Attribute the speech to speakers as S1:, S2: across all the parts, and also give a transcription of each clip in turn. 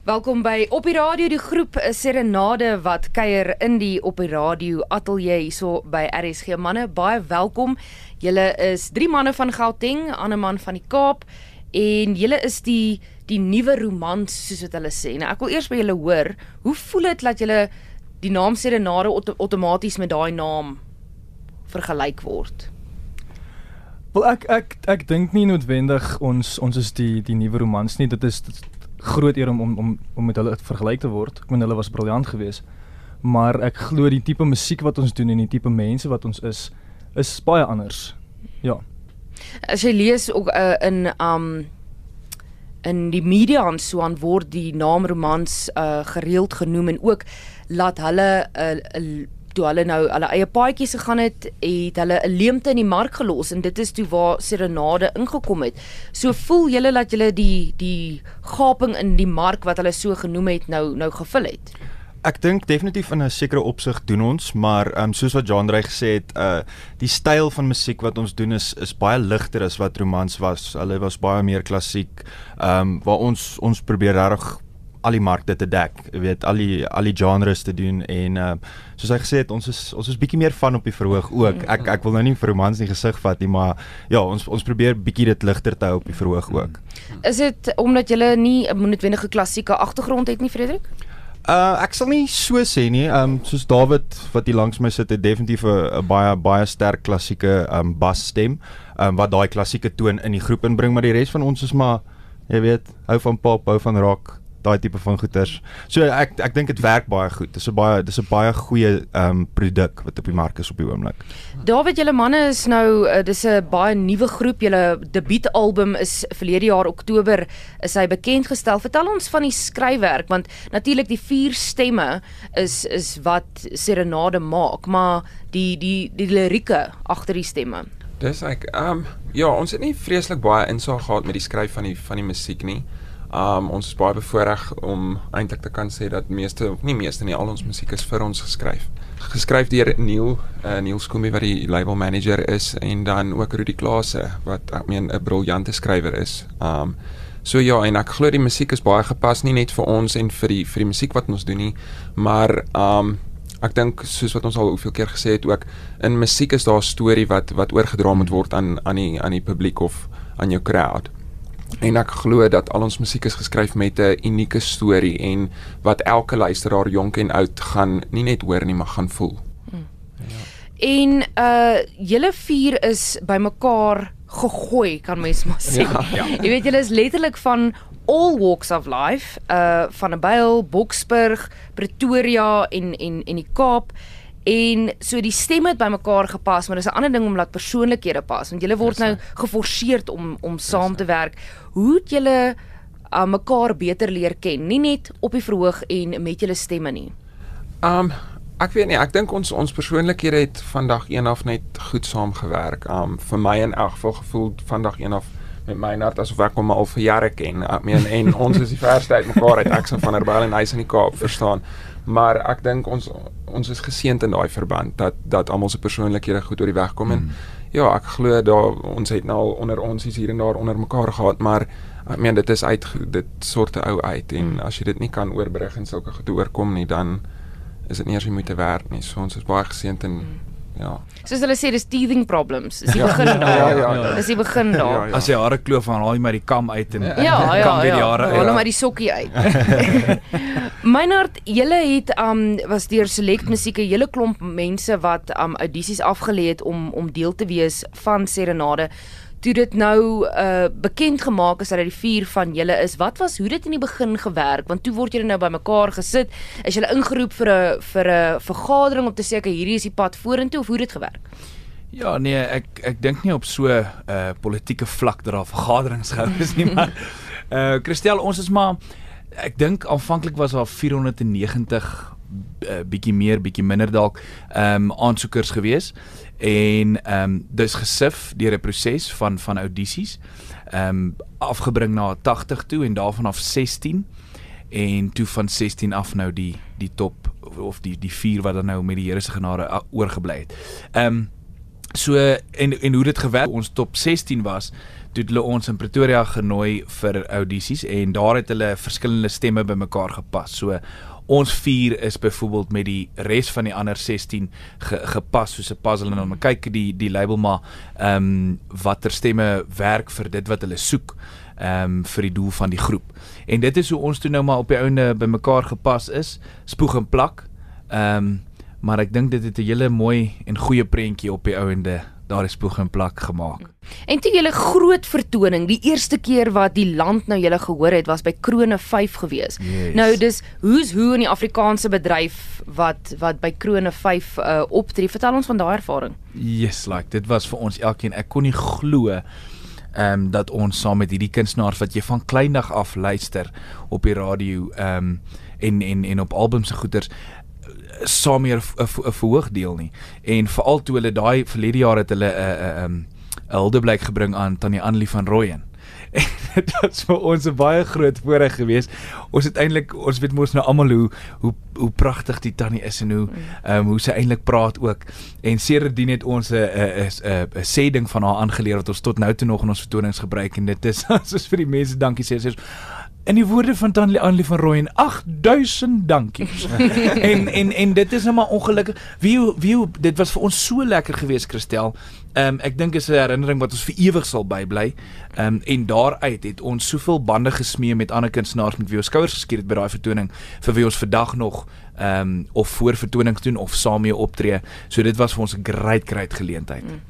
S1: Welkom by Op die Radio die groep Serenade wat kuier in die Op die Radio ateljee hierso by RSG manne baie welkom. Julle is drie manne van Gauteng, 'n ander man van die Kaap en julle is die die nuwe romans soos wat hulle sê. Nou ek wil eers by julle hoor, hoe voel dit dat julle die naam Serenade outomaties met daai naam vergelyk word?
S2: Wel ek ek ek dink nie noodwendig ons ons is die die nuwe romans nie. Dit is dit, groot eer om om om om met hulle vergelyk te word. Ek meen hulle was briljant geweest. Maar ek glo die tipe musiek wat ons doen en die tipe mense wat ons is is baie anders. Ja.
S1: As jy lees ook uh, in um in die media en so aan word die naam romans uh, gereeld genoem en ook laat hulle 'n uh, uh, toe hulle nou hulle eie paadjies gegaan het, het hulle 'n leemte in die mark gelos en dit is toe waar Serenade ingekom het. So voel julle dat julle die die gaping in die mark wat hulle so genoem het nou nou gevul het.
S3: Ek dink definitief in 'n sekere opsig doen ons, maar ehm um, soos wat Jean Drey gesê het, uh die styl van musiek wat ons doen is is baie ligter as wat romans was. Hulle was baie meer klassiek. Ehm um, waar ons ons probeer reg al die markte te dek, jy weet, al die al die genres te doen en uh soos hy gesê het, ons is ons is bietjie meer van op die verhoog ook. Ek ek wil nou nie vir romans nie gesig vat nie, maar ja, ons ons probeer bietjie dit ligter te hou op die verhoog ook.
S1: Is dit omdat jy nie 'n noodwendige klassieke agtergrond het nie, Frederik?
S3: Uh ek sal nie so sê nie. Um soos David wat hier langs my sit, het definitief 'n baie baie sterk klassieke um basstem, um wat daai klassieke toon in die groep inbring, maar die res van ons is maar jy weet, hou van pop, hou van rock, daai tipe van goeders. So ek ek dink dit werk baie goed. Dis 'n baie dis 'n baie goeie ehm um, produk wat op die mark is op die oomblik.
S1: David, julle manne is nou uh, dis 'n baie nuwe groep. Julle debuutalbum is verlede jaar Oktober is hy bekend gestel. Vertel ons van die skryfwerk want natuurlik die vier stemme is is wat Serenade maak, maar die die die lirieke agter die stemme.
S4: Dis ek ehm um, ja, ons het nie vreeslik baie insig gehad met die skryf van die van die musiek nie. Um ons is baie bevoorreg om eintlik te kan sê dat meeste nie meeste nie al ons musiek is vir ons geskryf. Geskryf deur Neil, uh, Neil Skoombie wat die label manager is en dan ook Rudy Klase wat ek meen 'n briljante skrywer is. Um so ja, en ek glo die musiek is baie gepas nie net vir ons en vir die vir die musiek wat ons doen nie, maar um ek dink soos wat ons al hoeveel keer gesê het ook in musiek is daar 'n storie wat wat oorgedra moet word aan aan die aan die publiek of aan jou crowd. En ek glo dat al ons musiek is geskryf met 'n unieke storie en wat elke luisteraar jonk en oud gaan nie net hoor nie, maar gaan voel. Hmm.
S1: Ja. En uh julle vier is bymekaar gegooi, kan mens maar sê. Ja, ja. Jy weet julle is letterlik van all walks of life, uh van 'n Byl, Boksburg, Pretoria en en en die Kaap. En so die stemme het bymekaar gepas, maar dis 'n ander ding om laat persoonlikhede pas want julle word nou geforseer om om saam te werk. Hoe het julle uh, mekaar beter leer ken, nie net op die verhoog en met julle stemme nie.
S4: Um ek weet nie, ek dink ons ons persoonlikhede het vandag een af net goed saamgewerk. Um vir my in elk geval gevoel vandag een af met my hart asof ek hom al vir jare ken. Ek meen en ons is die verste uit mekaar uit ek van der Byl en hy is in die Kaap, verstaan maar ek dink ons ons is geseënd in daai verband dat dat almal se persoonlikhede goed oor die weg kom en mm. ja ek glo daar ons het nou al onder ons is hier en daar onder mekaar gehad maar ek meen dit is uit dit soorte ou uit en mm. as jy dit nie kan oorbrug en sulke goed oorkom nie dan is dit nie eers jy moet te werk nie so ons is baie geseënd en mm. Ja.
S1: Soos hulle sê dis teething problems. Dis die ja. begin daar. Ja, ja, ja, ja. Dis die begin daar. Ja,
S5: ja. As jy hare kloof van haal jy maar die kam uit en
S1: ja, ja, ja, kam weer die hare uit. Haal maar die sokkie uit. Meinhard, julle het um was deur Select Musiek 'n hele klomp mense wat um audisies afgelê het om om deel te wees van Serenade toe dit nou uh bekend gemaak is dat dit die vier van julle is. Wat was hoe dit in die begin gewerk? Want toe word julle nou bymekaar gesit. Is julle ingeroep vir 'n vir 'n vergadering om te sê okay, hierdie is die pad vorentoe of hoe dit gewerk?
S5: Ja, nee, ek ek dink nie op so 'n uh, politieke vlak dat daar vergaderings gehou is nie, maar uh Christel, ons is maar ek dink aanvanklik was daar 490 uh, bietjie meer, bietjie minder dalk ehm um, aansoekers gewees en ehm um, dis gesif deur 'n proses van van audisies. Ehm um, afgebring na 80 toe en daarvan af 16 en toe van 16 af nou die die top of die die vier wat dan nou met die Here se genade oorgebly het. Ehm um, so en en hoe dit gewerk ons top 16 was toe hulle ons in Pretoria genooi vir audisies en daar het hulle verskillende stemme bymekaar gepas. So ons 4 is byvoorbeeld met die res van die ander 16 ge, gepas soos 'n puzzle en dan kyk die die label maar ehm um, watter stemme werk vir dit wat hulle soek ehm um, vir die doel van die groep. En dit is hoe ons toe nou maar op die ouende bymekaar gepas is, spoeg en plak. Ehm um, maar ek dink dit het 'n hele mooi en goeie prentjie op die ouende daar is spoeg en plak gemaak.
S1: En toe julle groot vertoning, die eerste keer wat die land nou julle gehoor het, was by Krone 5 gewees.
S5: Yes.
S1: Nou dis hoe's hoe in die Afrikaanse bedryf wat wat by Krone 5 uh, optree. Vertel ons van daai ervaring.
S5: Yes, like dit was vir ons elkeen. Ek kon nie glo ehm um, dat ons saam met hierdie kunstenaars wat jy van kleindag af luister op die radio ehm um, en en en op albums se goeters saam meer 'n verhoog deel nie. En veral toe hulle daai verlede jaar het hulle 'n 'n 'n 'n huldeblyk gebring aan Tannie Annelie van Rooyen. En dit was vir ons 'n baie groot voorreg geweest. Ons het eintlik ons weet mos nou almal hoe hoe hoe pragtig die tannie is en hoe ehm um, hoe sy eintlik praat ook. En sedertdien het ons 'n 'n 'n sê ding van haar aangeleer wat ons tot nou toe nog in ons vertonings gebruik en dit is soos vir die mense dankie sê. Sy sê In die woorde van Tannie Annelie van Rooyen 8000 dankies. en en en dit is nou maar ongelukkig. Wie wie dit was vir ons so lekker geweest Christel. Ehm um, ek dink is 'n herinnering wat ons vir ewig sal bybly. Ehm um, en daaruit het ons soveel bande gesmee met ander kunstenaars met wie ons skouers geskuur het by daai vertoning vir wie ons vandag nog ehm um, of voor vertonings doen of saam mee optree. So dit was vir ons 'n great great geleentheid. Mm.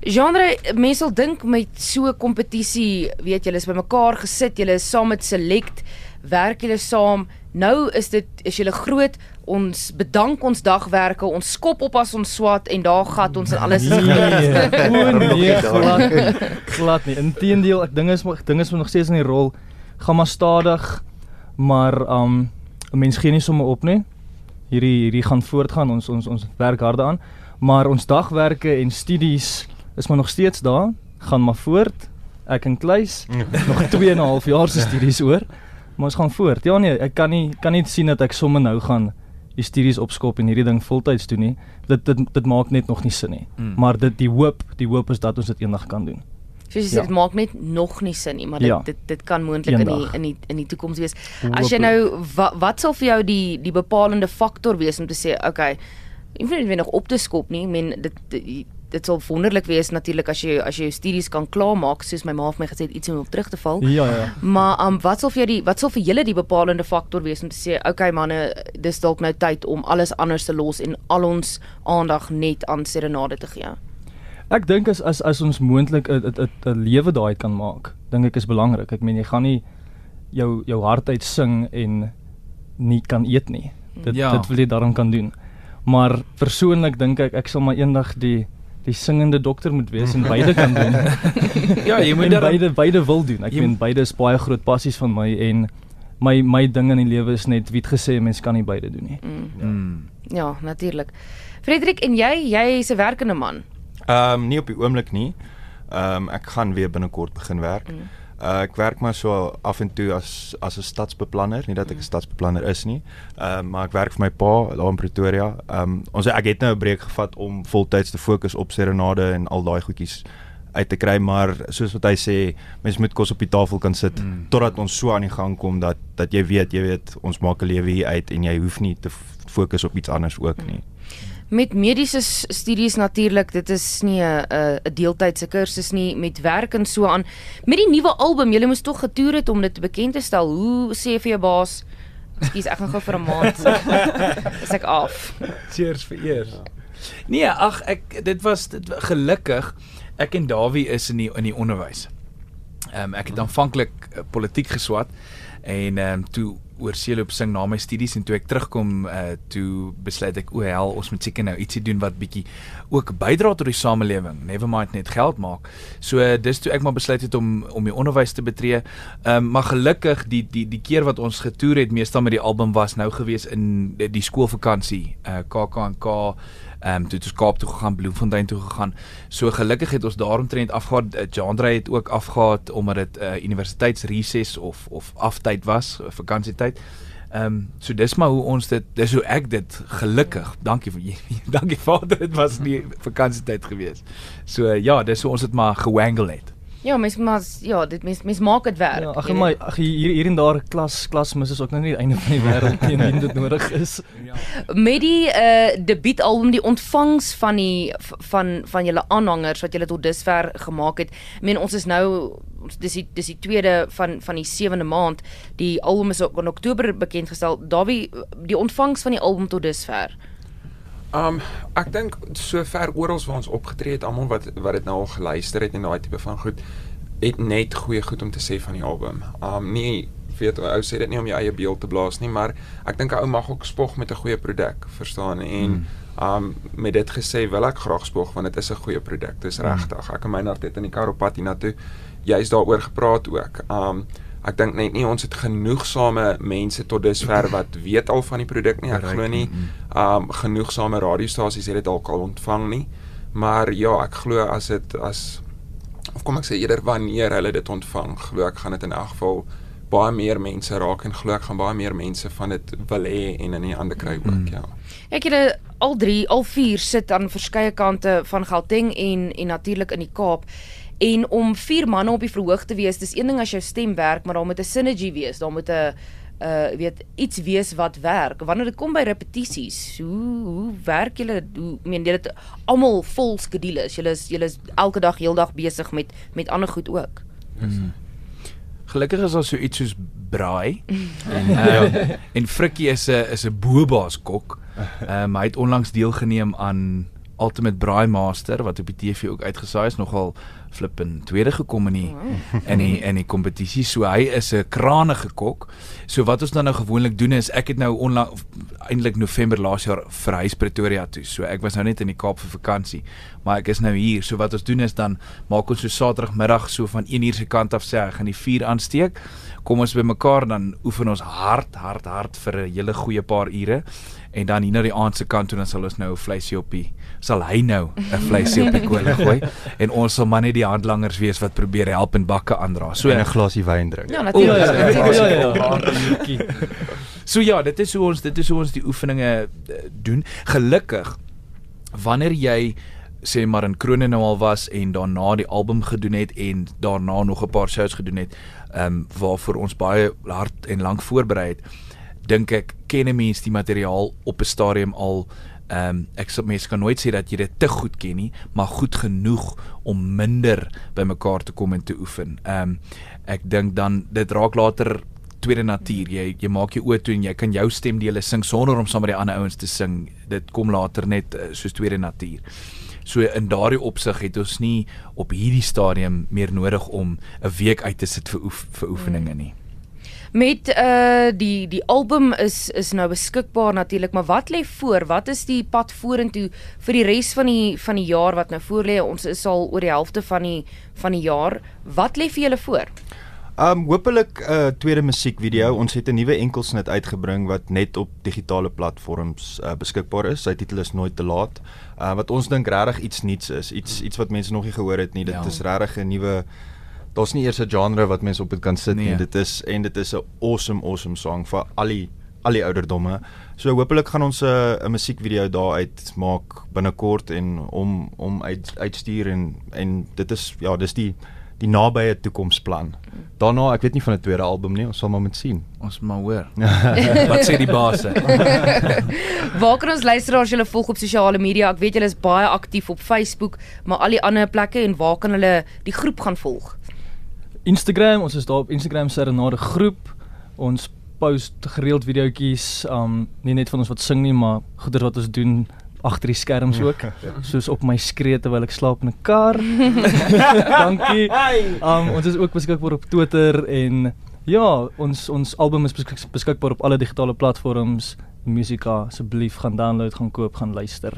S1: Genre mense sal dink met so 'n kompetisie, weet julle is bymekaar gesit, julle is saam met Select, werk julle saam. Nou is dit is julle groot ons bedank ons dagwerke, ons skop op as ons swat en daar gat ons en alles is
S2: Nee,
S1: groot.
S2: o nee, glad. Glad nie. Inteendeel, ek dink is ding is nog steeds in die rol. Gaan maar stadig, maar um 'n mens gee nie sommer op nie. Hierdie hierdie gaan voortgaan. Ons ons ons werk harde aan, maar ons dagwerke en studies is maar nog steeds daar. Gaan maar voort. Ek en Kleis nog 2 en 'n half jaar se studies oor. Maar ons gaan voort. Ja nee, ek kan nie kan nie sien dat ek sommer nou gaan die studies opskop en hierdie ding voltyds doen nie. Dit dit dit maak net nog nie sin nie.
S5: Mm.
S2: Maar dit die hoop, die hoop is dat ons dit eendag kan doen.
S1: Soos jy sê,
S2: Ja.
S1: dit maak net nog nie sin nie, maar dit
S2: Ja.
S1: dit dit kan moontlik in die in die in die toekoms wees. As jy
S2: Hoop-
S1: nou wat wat sal vir jou die die bepalende faktor wees om te sê, okay, jy hoef nie weer nog op te skop nie. Ek meen dit dit, dit sal wonderlik wees natuurlik as jy as jy jou studies kan klaarmaak, soos my ma het my gesê het, iets om op terug te val.
S2: Ja ja.
S1: Maar um, wat sal vir jou die wat sal vir julle die bepalende faktor wees om te sê, okay manne, dis dalk nou tyd om alles anders te los en al ons aandag net aan serenade te gee.
S2: Ek dink as as as ons moontlik 'n 'n lewe daai kan maak, dink ek is belangrik. Ek meen jy gaan nie jou jou hart uit sing en nie kan eet nie. Dit
S5: ja.
S2: dit wil jy daarom kan doen. Maar persoonlik dink ek ek sal maar eendag die die singende dokter moet wees en beide kan doen.
S5: Ja, jy moet daar
S2: beide beide wil doen. Ek meen beide is baie groot passies van my en my my ding in die lewe is net wie het gesê mens kan nie beide doen nie.
S1: Mm.
S5: Mm.
S1: Ja, natuurlik. Frederik en jy, jy is 'n werkende man.
S3: Ehm um, nie op die oomblik nie. Ehm um, ek gaan weer binnekort begin werk.
S1: Mm.
S3: Uh, ek werk maar so af en toe as as 'n stadsbeplanner, nie dat ek 'n stadsbeplanner is nie. Ehm um, maar ek werk vir my pa daar in Pretoria. Ehm um, ons ek het nou 'n breek gevat om voltyds te fokus op serenade en al daai goedjies uit te kry, maar soos wat hy sê, mens moet kos op die tafel kan sit
S5: Mm.
S3: totdat ons so aan die gang kom dat dat jy weet, jy weet, ons maak 'n lewe hier uit en jy hoef nie te fokus op iets anders ook nie.
S1: Met mediese studies natuurlik, dit is nie 'n 'n 'n deeltydse kursus nie met werk en so aan. Met die nuwe album, jy moes tog getoer het om dit bekend te stel. Hoe sê vir jou baas? Ekskuus, ek gaan gou vir 'n maand. Is ek af.
S5: Cheers vir eers. Nee, ag ek dit was dit gelukkig ek en Dawie is in die in die onderwys. Ehm um, ek het aanvanklik uh, politiek geswat en ehm um, toe oor seeloop sing na my studies en toe ek terugkom uh, toe besluit ek o hel ons moet seker nou ietsie doen wat bietjie ook bydra tot die samelewing. Never mind net geld maak. So uh, dis toe ek maar besluit het om om die onderwys te betree. Um, maar gelukkig die die die keer wat ons getoer het meestal met die album was nou gewees in die, die skoolvakansie uh, KAK&K Ehm um, toe het ons Kaap toe gegaan, Bloemfontein toe gegaan. So gelukkig het ons daaromtrent afgegaan. Uh, Jandrey het ook afgegaan omdat dit 'n uh, universiteitsreses of of aftyd was, uh, vakansietyd. Ehm um, so dis maar hoe ons dit dis hoe ek dit gelukkig. Dankie vir dankie Vader, dit was nie vakansietyd gewees. So ja, dis hoe ons dit maar gewangle het.
S1: Ja, mens maar ja, dit mens mens maak dit werk.
S2: Ja, ag
S1: weet.
S2: ag hier hier en daar klas klasmis is ook nou nie die einde van die wêreld nie indien dit nodig is.
S1: met die uh debuutalbum die ontvangs van die van van julle aanhangers wat julle tot dusver gemaak het. Ek meen ons is nou ons- dis die dis die tweede van van die sewende maand. Die album is ook in Oktober bekend gestel. Dawie die ontvangs van die album tot dusver.
S4: Um ek dink sover oral waar ons opgetree het, almal wat wat dit nou al geluister het en daai tipe van goed het net goeie goed om te sê van die album. Um nie weet ou sê dit nie om jou eie beeld te blaas nie, maar ek dink 'n ou mag ook spog met 'n goeie produk, verstaan? En um met dit gesê wil ek graag spog want dit is 'n goeie produk. Dis regtig. Ek en Meinhard het in die kar op pad hiernatoe juist daaroor gepraat ook. Um ek dink net nie ons het genoegsame mense tot dusver wat weet al van die produk nie. Ek glo nie
S5: nie,
S4: um genoegsame radiostasies het dit dalk al ontvang nie. Maar ja, ek glo as dit as of kom ek sê eerder wanneer hulle dit ontvang, glo ek gaan dit in elk geval baie meer mense raak en glo ek gaan baie meer mense van dit wil hê en in die ander kry ook,
S5: Mm.
S4: ja.
S1: Ek julle al 3, al 4 sit aan verskeie kante van Gauteng en en natuurlik in die Kaap. En om vier manne op die verhoog te wees, dis een ding as jou stem werk, maar daar moet 'n synergy wees. Daar moet 'n uh weet iets wees wat werk. Wanneer dit kom by repetisies, hoe hoe werk julle? Hoe meen jy dit almal vol skedules? Julle is julle is elke dag heeldag besig met met ander goed ook.
S5: Gelukkig is daar so iets soos braai. en uh, en Frikkie is 'n is 'n boba's kok. Ehm um, hy het onlangs deelgeneem aan Ultimate Braai Master wat op die TV ook uitgesaai is, nogal flip in tweede gekom in die in die in die kompetisie. So hy is 'n kranige kok. So wat ons dan nou gewoonlik doen is ek het nou onlangs eintlik November laas jaar verhuis Pretoria toe. So ek was nou net in die Kaap vir vakansie, maar ek is nou hier. So wat ons doen is dan maak ons so Saterdagmiddag so van 1uur se kant af sê hy gaan die vuur aansteek. Kom ons by mekaar dan oefen ons hard hard hard vir 'n hele goeie paar ure en dan hier na die aand se kant toe dan sal ons nou 'n vleisie op die sal hy nou 'n vleisie op die kolle gooi en ons sal maar net die handlangers wees wat probeer help en bakke aandra. So
S3: So 'n glasie wyn drink.
S1: Ja, natuurlik.
S2: ja, ja, ja, ja, ja.
S5: So ja, dit is hoe ons dit is hoe ons die oefeninge eh, doen. Gelukkig wanneer jy sê maar in Krone nou al was en daarna die album gedoen het en daarna nog 'n paar shows gedoen het, ehm um, waarvoor ons baie hard en lank voorberei het, dink ek ken 'n mens die materiaal op 'n stadium al Ehm um, ek sê mense kan nooit sê dat jy dit te goed ken nie, maar goed genoeg om minder bymekaar te kom en te oefen. Ehm um, ek dink dan dit raak later tweede natuur. Jy jy maak jou oë toe en jy kan jou stemdele sing sonder om saam met die ander ouens te sing. Dit kom later net uh, soos tweede natuur. So in daardie opsig het ons nie op hierdie stadium meer nodig om 'n week uit te sit vir oef, vir oefeninge nie.
S1: Met uh die die album is is nou beskikbaar natuurlik, maar wat lê voor? Wat is die pad vorentoe vir die res van die van die jaar wat nou voor lê? Ons is al oor die helfte van die van die jaar. Wat lê vir julle voor?
S3: Um hopelik 'n uh, tweede musiekvideo. Ons het 'n nuwe enkelsnit uitgebring wat net op digitale platforms uh, beskikbaar is. Sy titel is Nooit te laat. Uh wat ons dink regtig iets nuuts is, iets iets wat mense nog nie gehoor het nie. Dit
S5: Ja.
S3: is regtig 'n nuwe Daar's nie eers 'n genre wat mense op dit kan sit
S5: Nee.
S3: nie. Dit is en dit is 'n awesome awesome song vir al die al die ouderdomme. So hopelik gaan ons 'n 'n musiekvideo daar uit maak binnekort en om om uit uitstuur en en dit is ja, dis die die nabye toekomsplan. Daarna, ek weet nie van 'n tweede album nie, ons sal maar moet sien.
S5: Ons maar hoor. Wat sê die baas?
S1: Waar kan ons luisteraars julle volg op sosiale media? Ek weet julle is baie aktief op Facebook, maar al die ander plekke en waar kan hulle die groep gaan volg?
S2: Instagram, ons is daar op Instagram Serenade groep. Ons post gereeld videoetjies, um nie net van ons wat sing nie, maar goeie wat ons doen agter die skerms ook. Soos op my skree terwyl ek slaap in 'n kar. Dankie. Um ons is ook beskikbaar op Twitter en ja, ons ons album is beskik, beskikbaar op alle digitale platforms. Musika, asseblief gaan download, gaan koop, gaan luister.